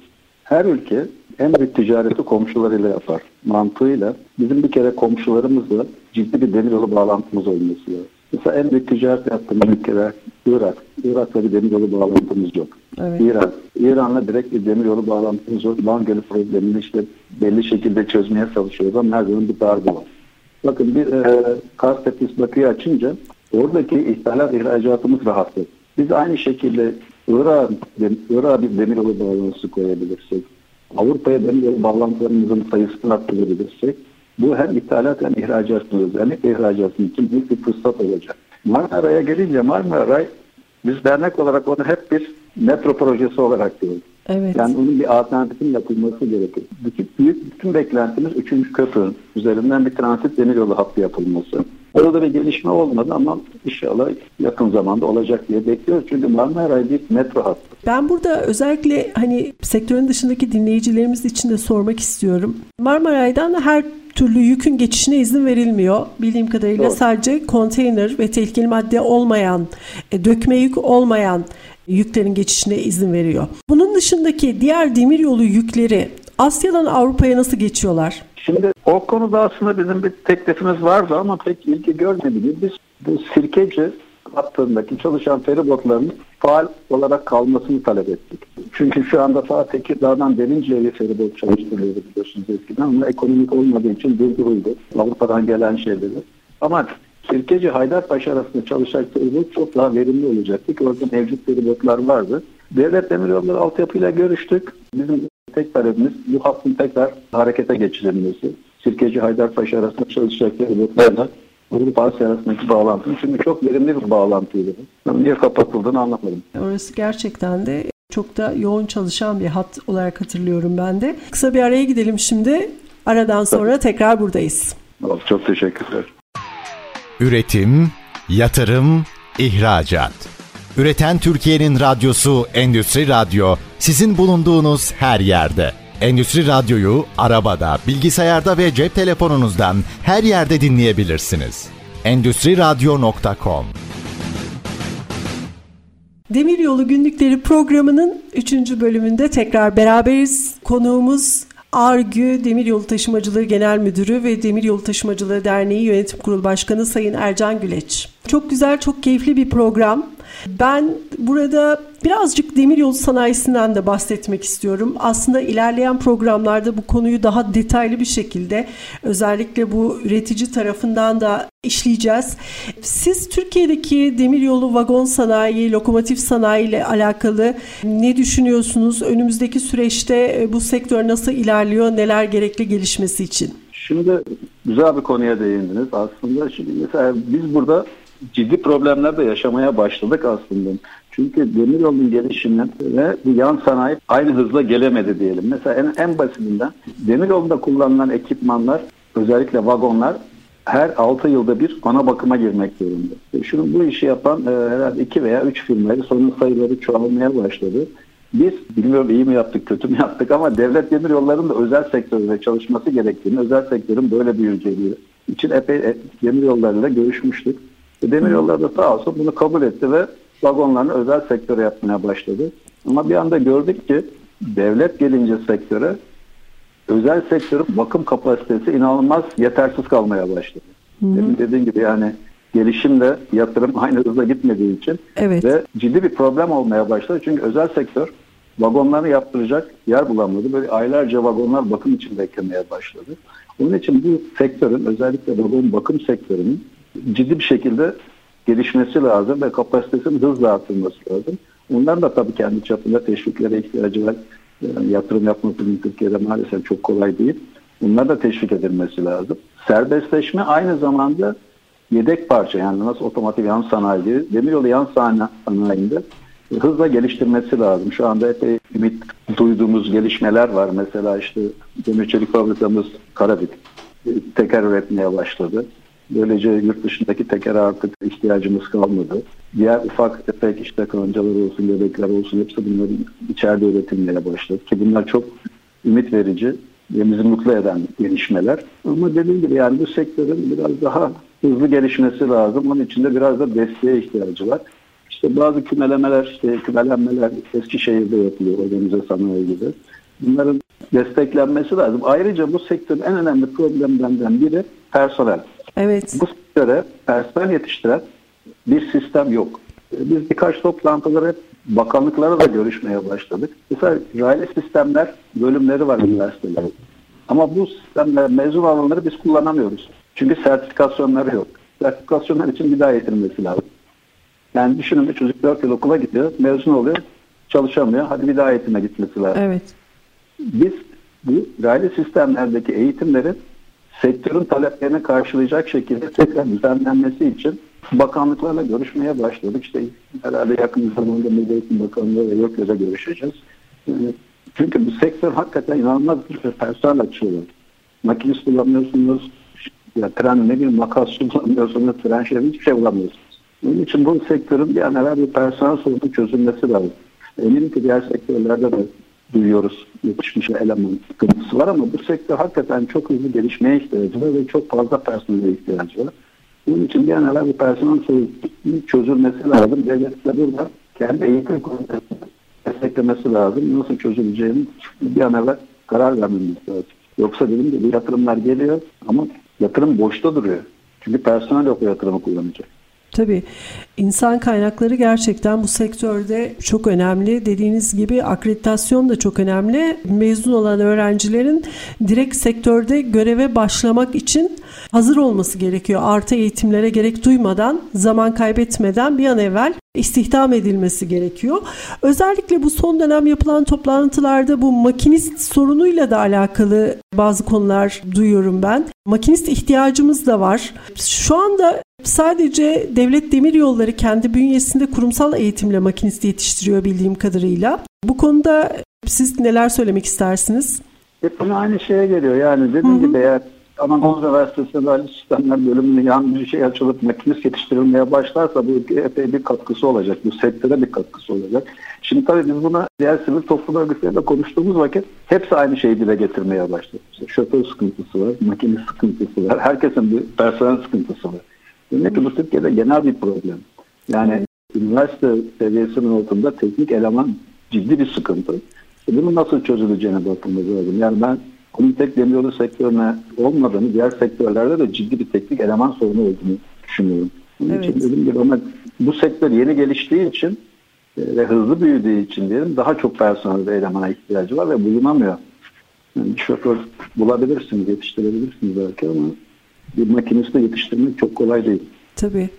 her ülke en büyük ticareti komşularıyla yapar mantığıyla. Bizim bir kere komşularımızla ciddi bir demiryolu bağlantımız olması lazım. Mesela en büyük ticaret yaptığımız ülkeler Irak. Irak'la bir demiryolu bağlantımız yok. Evet. İran. İran'la direkt bir demiryolu bağlantımız yok. Van Gölü problemini işte belli şekilde çözmeye çalışıyoruz ama her zaman bir darbe var. Bakın bir e, Kars Tepkisi Bakı'yı açınca oradaki ithalat ihracatımız rahatladı. Biz aynı şekilde Irak'a Irak bir demiryolu bağlantısı koyabilirsek, Avrupa'ya demiryolu bağlantılarımızın sayısını arttırabilirsek, bu hem ithalat hem ihracatın özellikle ihracatın için büyük bir fırsat olacak. Marmara'ya gelince Marmara biz dernek olarak onu hep bir metro projesi olarak görüyoruz. Evet. Yani onun bir alternatifin yapılması gerekiyor. Bütün, büyük, bütün beklentimiz 3. köprünün üzerinden bir transit demiryolu hattı yapılması. Orada bir gelişme olmadı ama inşallah yakın zamanda olacak diye bekliyoruz. Çünkü Marmara bir metro hattı. Ben burada özellikle hani sektörün dışındaki dinleyicilerimiz için de sormak istiyorum. Marmaray'dan her türlü yükün geçişine izin verilmiyor. Bildiğim kadarıyla Doğru. sadece konteyner ve tehlikeli madde olmayan, e, dökme yük olmayan yüklerin geçişine izin veriyor. Bunun dışındaki diğer demiryolu yükleri Asya'dan Avrupa'ya nasıl geçiyorlar? Şimdi o konuda aslında bizim bir teklifimiz vardı ama pek ilgi görmedi. Biz bu Sirkeci hattındaki çalışan feribotların faal olarak kalmasını talep ettik. Çünkü şu anda ta Tekirdağ'dan Derince'ye feribot çalıştırılıyordu biliyorsunuz eskiden ama ekonomik olmadığı için durduruldu. Avrupa'dan gelen şeyleri. Ama Sirkeci Haydarpaşa arasında çalışan feribot çok daha verimli olacaktı ki orada mevcut feribotlar vardı. Devlet Demiryolları altyapıyla görüştük. Bizim tek talebimiz bu hattın tekrar harekete geçirilmesi. Sirkeci Haydarpaşa arasında çalışacak feribotlarla Avrupa Asya arasındaki bağlantı. Çünkü çok verimli bir bağlantıydı. Niye kapatıldığını anlamadım. Orası gerçekten de çok da yoğun çalışan bir hat olarak hatırlıyorum ben de. Kısa bir araya gidelim şimdi. Aradan sonra tekrar buradayız. Çok teşekkürler. Üretim, yatırım, ihracat. Üreten Türkiye'nin radyosu Endüstri Radyo sizin bulunduğunuz her yerde. Endüstri Radyo'yu arabada, bilgisayarda ve cep telefonunuzdan her yerde dinleyebilirsiniz. Endüstri Radyo.com Demiryolu Günlükleri programının 3. bölümünde tekrar beraberiz. Konuğumuz Argü Demiryolu Taşımacılığı Genel Müdürü ve Demiryolu Taşımacılığı Derneği Yönetim Kurulu Başkanı Sayın Ercan Güleç. Çok güzel, çok keyifli bir program. Ben burada birazcık demiryolu sanayisinden de bahsetmek istiyorum. Aslında ilerleyen programlarda bu konuyu daha detaylı bir şekilde özellikle bu üretici tarafından da işleyeceğiz. Siz Türkiye'deki demiryolu vagon sanayi, lokomotif sanayi ile alakalı ne düşünüyorsunuz? Önümüzdeki süreçte e, bu sektör nasıl ilerliyor? Neler gerekli gelişmesi için? Şimdi güzel bir konuya değindiniz. Aslında şimdi mesela biz burada ciddi problemler de yaşamaya başladık aslında. Çünkü demiryolunun gelişimi ve bu yan sanayi aynı hızla gelemedi diyelim. Mesela en, en basitinden demiryolunda kullanılan ekipmanlar özellikle vagonlar her 6 yılda bir ana bakıma girmek zorunda. E, şunu bu işi yapan e, herhalde 2 veya 3 firmaydı. Sonra sayıları çoğalmaya başladı. Biz bilmiyorum iyi mi yaptık, kötü mü yaptık ama devlet demir yollarının da özel sektörde çalışması gerektiğini, özel sektörün böyle büyüyeceğini için epey e, demir yollarıyla görüşmüştük. E, demir yolları da sağ olsun bunu kabul etti ve vagonlarını özel sektöre yapmaya başladı. Ama bir anda gördük ki devlet gelince sektöre özel sektörün bakım kapasitesi inanılmaz yetersiz kalmaya başladı. Demin dediğim gibi yani gelişimle yatırım aynı hızla gitmediği için evet. ve ciddi bir problem olmaya başladı. Çünkü özel sektör vagonlarını yaptıracak yer bulamıyordu. Böyle aylarca vagonlar bakım için beklemeye başladı. Onun için bu sektörün özellikle vagon bakım sektörünün ciddi bir şekilde gelişmesi lazım ve kapasitesinin hızla artırılması lazım. Onların da tabii kendi çapında teşviklere ihtiyacı var. Yani yatırım yapması Türkiye'de maalesef çok kolay değil. Bunlar da teşvik edilmesi lazım. Serbestleşme aynı zamanda yedek parça yani nasıl otomotiv yan sanayi, demiryolu yan sanayinde hızla geliştirmesi lazım. Şu anda epey ümit duyduğumuz gelişmeler var. Mesela işte demir çelik fabrikamız Karabük teker üretmeye başladı. Böylece yurt dışındaki tekere artık ihtiyacımız kalmadı. Diğer ufak tefek işte kancalar olsun, bebekler olsun hepsi bunların içeride üretilmeye başladı. Ki bunlar çok ümit verici ve bizi mutlu eden gelişmeler. Ama dediğim gibi yani bu sektörün biraz daha hızlı gelişmesi lazım. Onun için de biraz da desteğe ihtiyacı var. İşte bazı kümelemeler, işte kümelenmeler Eskişehir'de yapılıyor organize sanayi gibi. Bunların desteklenmesi lazım. Ayrıca bu sektörün en önemli problemlerinden biri personel. Evet. Bu sektöre personel yetiştiren bir sistem yok. Biz birkaç toplantıları hep bakanlıklara da görüşmeye başladık. Mesela raylı sistemler bölümleri var üniversitelerde. Ama bu sistemler mezun alanları biz kullanamıyoruz. Çünkü sertifikasyonları yok. Sertifikasyonlar için bir daha eğitilmesi lazım. Yani düşünün bir çocuk 4 yıl okula gidiyor, mezun oluyor, çalışamıyor. Hadi bir daha eğitime gitmesi lazım. Evet. Biz bu raylı sistemlerdeki eğitimlerin sektörün taleplerini karşılayacak şekilde tekrar düzenlenmesi için bakanlıklarla görüşmeye başladık. İşte herhalde yakın zamanda Milli Eğitim Bakanlığı ve YÖK'le görüşeceğiz. Çünkü bu sektör hakikaten inanılmaz bir personel açıyorlar. Makinist bulamıyorsunuz, ya tren ne bileyim makasçı bulamıyorsunuz, tren şefi hiçbir şey bulamıyorsunuz. Onun için bu sektörün bir an evvel bir personel sorunu çözülmesi lazım. Eminim ki diğer sektörlerde de duyuyoruz yetişmiş eleman sıkıntısı var ama bu sektör hakikaten çok hızlı gelişmeye ihtiyacı var ve çok fazla personele ihtiyacı var. Bunun için an evvel bir personel sorunu çözülmesi lazım. Devlet de burada kendi eğitim komitesini desteklemesi lazım. Nasıl çözüleceğini bir an evvel karar vermemiz lazım. Yoksa dediğim gibi yatırımlar geliyor ama yatırım boşta duruyor. Çünkü personel yok o yatırımı kullanacak. Tabii insan kaynakları gerçekten bu sektörde çok önemli. Dediğiniz gibi akreditasyon da çok önemli. Mezun olan öğrencilerin direkt sektörde göreve başlamak için hazır olması gerekiyor. Artı eğitimlere gerek duymadan, zaman kaybetmeden bir an evvel istihdam edilmesi gerekiyor. Özellikle bu son dönem yapılan toplantılarda bu makinist sorunuyla da alakalı bazı konular duyuyorum ben. Makinist ihtiyacımız da var. Şu anda sadece Devlet Demir Yolları kendi bünyesinde kurumsal eğitimle makinist yetiştiriyor bildiğim kadarıyla. Bu konuda siz neler söylemek istersiniz? Hep aynı şeye geliyor. Yani dediğim gibi eğer Anadolu Üniversitesi'nde Ali Sistemler bölümünün yan bir şey açılıp makinist yetiştirilmeye başlarsa bu epey bir katkısı olacak. Bu sektöre bir katkısı olacak. Şimdi tabii biz buna diğer sivil toplum örgütleriyle konuştuğumuz vakit hepsi aynı şeyi dile getirmeye başladı. İşte şoför sıkıntısı var, makinist sıkıntısı var. Herkesin bir personel sıkıntısı var. Demek ki bu Türkiye'de genel bir problem. Yani üniversite seviyesinin altında teknik eleman ciddi bir sıkıntı. Bunun nasıl çözüleceğine bakılması lazım. Yani ben bunun tek demiryolu sektörüne olmadığını, diğer sektörlerde de ciddi bir teknik eleman sorunu olduğunu düşünüyorum. Onun evet. için dediğim gibi ama bu sektör yeni geliştiği için e, ve hızlı büyüdüğü için diyelim daha çok personel ve elemana ihtiyacı var ve bulunamıyor. Yani bir şoför bulabilirsiniz, yetiştirebilirsiniz belki ama bir makinisti yetiştirmek çok kolay değil. Tabii.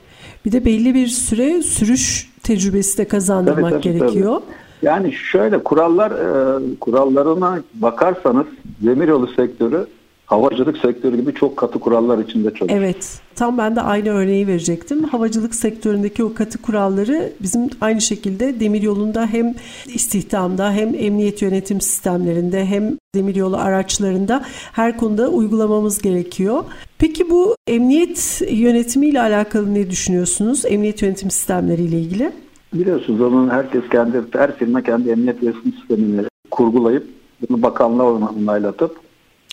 Bir de belli bir süre sürüş tecrübesi de kazandırmak tabii, tabii, gerekiyor. Tabii. Yani şöyle kurallar e, kurallarına bakarsanız demiryolu sektörü havacılık sektörü gibi çok katı kurallar içinde çalışıyor. Evet. Tam ben de aynı örneği verecektim. Havacılık sektöründeki o katı kuralları bizim aynı şekilde demiryolunda hem istihdamda hem emniyet yönetim sistemlerinde hem demiryolu araçlarında her konuda uygulamamız gerekiyor. Peki bu emniyet yönetimiyle alakalı ne düşünüyorsunuz? Emniyet yönetim sistemleriyle ilgili? Biliyorsunuz onun herkes kendi, her firma kendi emniyet yönetim sistemini kurgulayıp bunu bakanlığa onaylatıp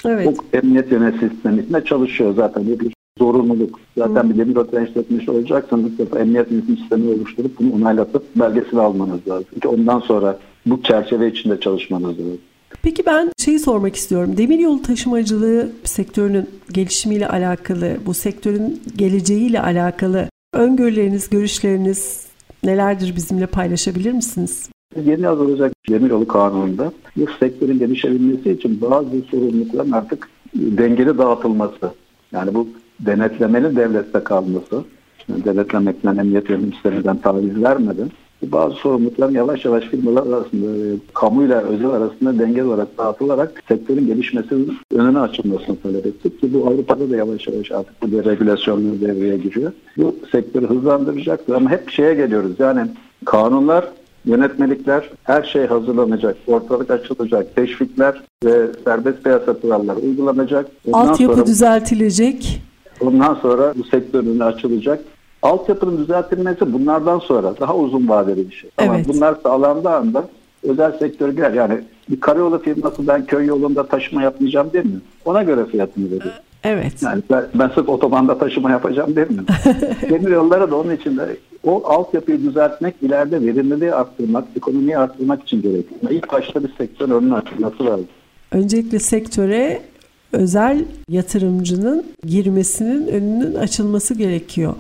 Evet. Bu emniyet yönetim sisteminde çalışıyor zaten. Bir zorunluluk. Zaten bir demir otel işletmesi olacaksanız emniyet yönetim sistemi oluşturup bunu onaylatıp belgesini almanız lazım. Çünkü ondan sonra bu çerçeve içinde çalışmanız lazım. Peki ben şeyi sormak istiyorum. Demiryolu taşımacılığı sektörünün gelişimiyle alakalı, bu sektörün geleceğiyle alakalı öngörüleriniz, görüşleriniz nelerdir bizimle paylaşabilir misiniz? Yeni yazılacak demiryolu kanununda bu sektörün gelişebilmesi için bazı sorumlulukların artık dengeli dağıtılması. Yani bu denetlemeli devlette kalması, yani denetlemekten, emniyet yönetim taviz vermeden bazı sorumlulukların yavaş yavaş firmalar arasında, kamuyla özel arasında dengeli olarak dağıtılarak sektörün gelişmesinin önüne açılmasını talep ettik ki bu Avrupa'da da yavaş yavaş artık bu deregülasyonlar devreye giriyor. Bu sektörü hızlandıracaktır ama hep şeye geliyoruz yani kanunlar yönetmelikler, her şey hazırlanacak, ortalık açılacak, teşvikler ve serbest piyasa kuralları uygulanacak. Ondan Altyapı sonra, düzeltilecek. Ondan sonra bu sektörün açılacak. Altyapının düzeltilmesi bunlardan sonra daha uzun vadeli bir şey. Ama evet. bunlar sağlandığı anda özel sektör girer. Yani bir karayolu firması ben köy yolunda taşıma yapmayacağım değil mi? Ona göre fiyatını veriyor. Evet. Yani ben, ben sırf otobanda taşıma yapacağım değil mi? Demir yollara da onun için de o altyapıyı düzeltmek, ileride verimliliği arttırmak, ekonomiyi arttırmak için gerekiyor. İlk başta bir sektör önünün açılması lazım. Öncelikle sektöre özel yatırımcının girmesinin önünün açılması gerekiyor.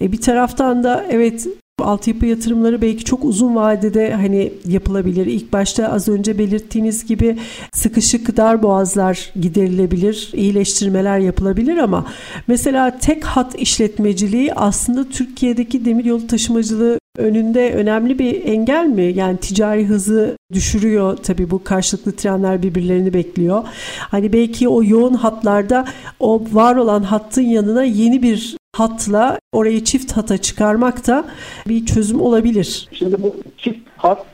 E bir taraftan da evet altyapı yatırımları belki çok uzun vadede hani yapılabilir. İlk başta az önce belirttiğiniz gibi sıkışık dar boğazlar giderilebilir, iyileştirmeler yapılabilir ama mesela tek hat işletmeciliği aslında Türkiye'deki demiryolu taşımacılığı önünde önemli bir engel mi? Yani ticari hızı düşürüyor tabii bu karşılıklı trenler birbirlerini bekliyor. Hani belki o yoğun hatlarda o var olan hattın yanına yeni bir hatla orayı çift hata çıkarmak da bir çözüm olabilir. Şimdi bu çift hat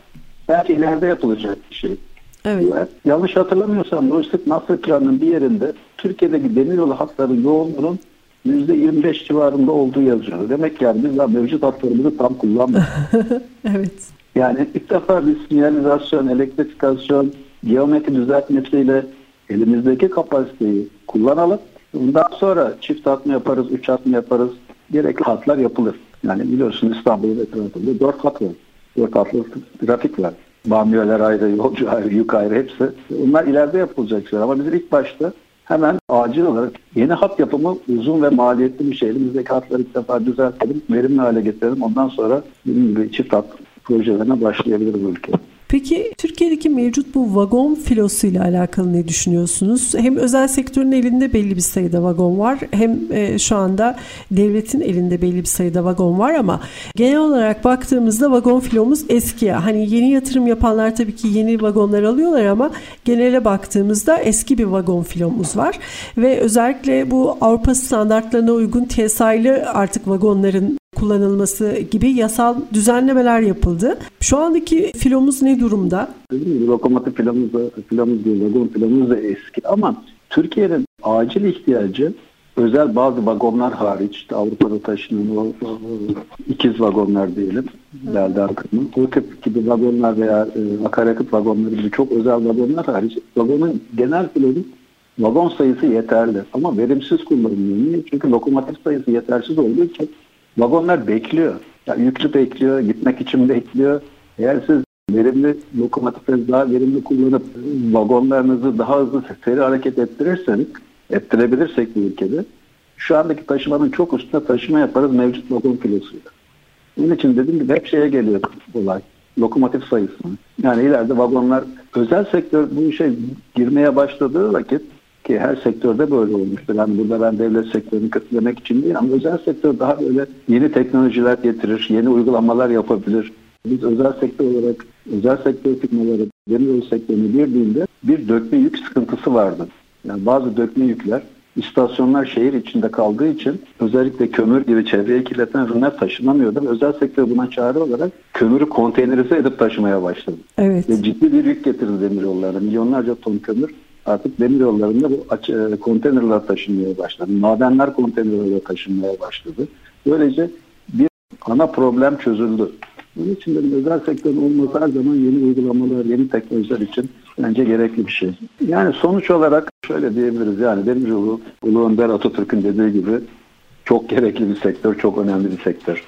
belki ileride yapılacak bir şey. Evet. Yanlış hatırlamıyorsam Lojistik Master Plan'ın bir yerinde Türkiye'deki demiryolu hatların yoğunluğunun %25 civarında olduğu yazıyor. Demek ki yani biz daha mevcut hatlarımızı tam kullanmıyoruz. evet. Yani ilk defa bir sinyalizasyon, elektrifikasyon, geometri düzeltmesiyle elimizdeki kapasiteyi kullanalım. Bundan sonra çift hat mı yaparız, üç hat mı yaparız, gerekli hatlar yapılır. Yani biliyorsun İstanbul'un etrafında dört hat var. Dört hatlı trafik var. Bamyolar ayrı, yolcu ayrı, yük ayrı hepsi. Onlar ileride yapılacak şeyler. Ama biz ilk başta hemen acil olarak yeni hat yapımı uzun ve maliyetli bir şey. Elimizdeki hatları ilk defa düzeltelim, verimli hale getirelim. Ondan sonra çift hat projelerine başlayabiliriz ülke. Peki Türkiye'deki mevcut bu vagon filosu ile alakalı ne düşünüyorsunuz? Hem özel sektörün elinde belli bir sayıda vagon var hem e, şu anda devletin elinde belli bir sayıda vagon var ama genel olarak baktığımızda vagon filomuz eski. Hani yeni yatırım yapanlar tabii ki yeni vagonlar alıyorlar ama genele baktığımızda eski bir vagon filomuz var ve özellikle bu Avrupa standartlarına uygun TSI'li artık vagonların kullanılması gibi yasal düzenlemeler yapıldı. Şu andaki filomuz ne durumda? Lokomotif filomuz da, filomuz değil, vagon filomuz da eski ama Türkiye'nin acil ihtiyacı özel bazı vagonlar hariç işte Avrupa'da taşınan o, o, ikiz vagonlar diyelim Belda akımı. O tip gibi vagonlar veya e, akaryakıt vagonları gibi çok özel vagonlar hariç vagonun genel filonun vagon sayısı yeterli ama verimsiz kullanılıyor. Niye? Çünkü lokomotif sayısı yetersiz olduğu için Vagonlar bekliyor. Yani yüklü bekliyor, gitmek için bekliyor. Eğer siz verimli lokomotifleri daha verimli kullanıp vagonlarınızı daha hızlı seri hareket ettirirseniz, ettirebilirsek bu ülkede şu andaki taşımanın çok üstünde taşıma yaparız mevcut vagon filosuyla. Bunun için dediğim gibi hep şeye geliyor olay. Lokomotif sayısı. Yani ileride vagonlar özel sektör bu işe girmeye başladığı vakit ki her sektörde böyle olmuştur. Yani burada ben devlet sektörünü kötülemek için değil ama özel sektör daha böyle yeni teknolojiler getirir, yeni uygulamalar yapabilir. Biz özel sektör olarak özel sektör firmaları demiryolu sektörüne girdiğinde bir dökme yük sıkıntısı vardı. Yani bazı dökme yükler istasyonlar şehir içinde kaldığı için özellikle kömür gibi çevreye kirleten ürünler taşınamıyordu. Özel sektör buna çare olarak kömürü konteynerize edip taşımaya başladı. Evet. Ve ciddi bir yük getirdi demir yollarına. Milyonlarca ton kömür artık demir yollarında bu aç, e, konteynerler taşınmaya başladı. Madenler konteynerlerle taşınmaya başladı. Böylece bir ana problem çözüldü. Bunun için de özel sektörün olması her zaman yeni uygulamalar, yeni teknolojiler için bence gerekli bir şey. Yani sonuç olarak şöyle diyebiliriz yani Demiryolu Ulu Önder Atatürk'ün dediği gibi çok gerekli bir sektör, çok önemli bir sektör.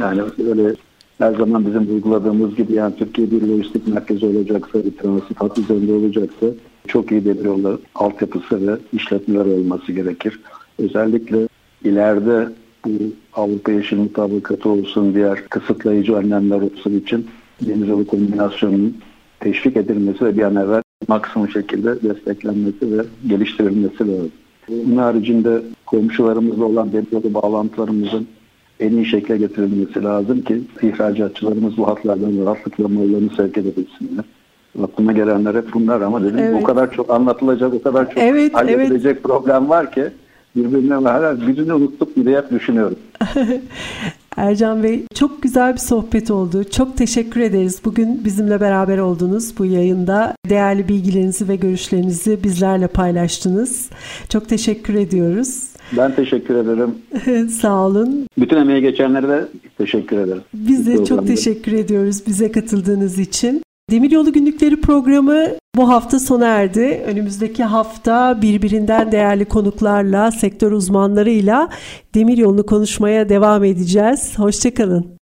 Yani öyle her zaman bizim uyguladığımız gibi yani Türkiye bir lojistik merkezi olacaksa, bir transit hat üzerinde olacaksa çok iyi demiryolları altyapısı ve işletmeler olması gerekir. Özellikle ileride bu Avrupa Yeşil Mutabakatı olsun, diğer kısıtlayıcı önlemler olsun için denizyolu kombinasyonunun teşvik edilmesi ve bir an evvel maksimum şekilde desteklenmesi ve geliştirilmesi lazım. Bunun haricinde komşularımızla olan demiryolu bağlantılarımızın en iyi şekle getirilmesi lazım ki ihracatçılarımız bu hatlardan rahatlıkla mallarını sevk edebilsinler. Aklıma gelenler hep bunlar ama dedim evet. o kadar çok anlatılacak, o kadar çok evet, halledilecek evet. problem var ki birbirine hala birini unuttuk diye hep düşünüyorum. Ercan Bey çok güzel bir sohbet oldu. Çok teşekkür ederiz. Bugün bizimle beraber oldunuz bu yayında. Değerli bilgilerinizi ve görüşlerinizi bizlerle paylaştınız. Çok teşekkür ediyoruz. Ben teşekkür ederim. Sağ olun. Bütün emeği geçenlere de teşekkür ederim. Biz de çok teşekkür ediyoruz bize katıldığınız için. Demiryolu Günlükleri programı bu hafta sona erdi. Önümüzdeki hafta birbirinden değerli konuklarla, sektör uzmanlarıyla demiryolunu konuşmaya devam edeceğiz. Hoşçakalın.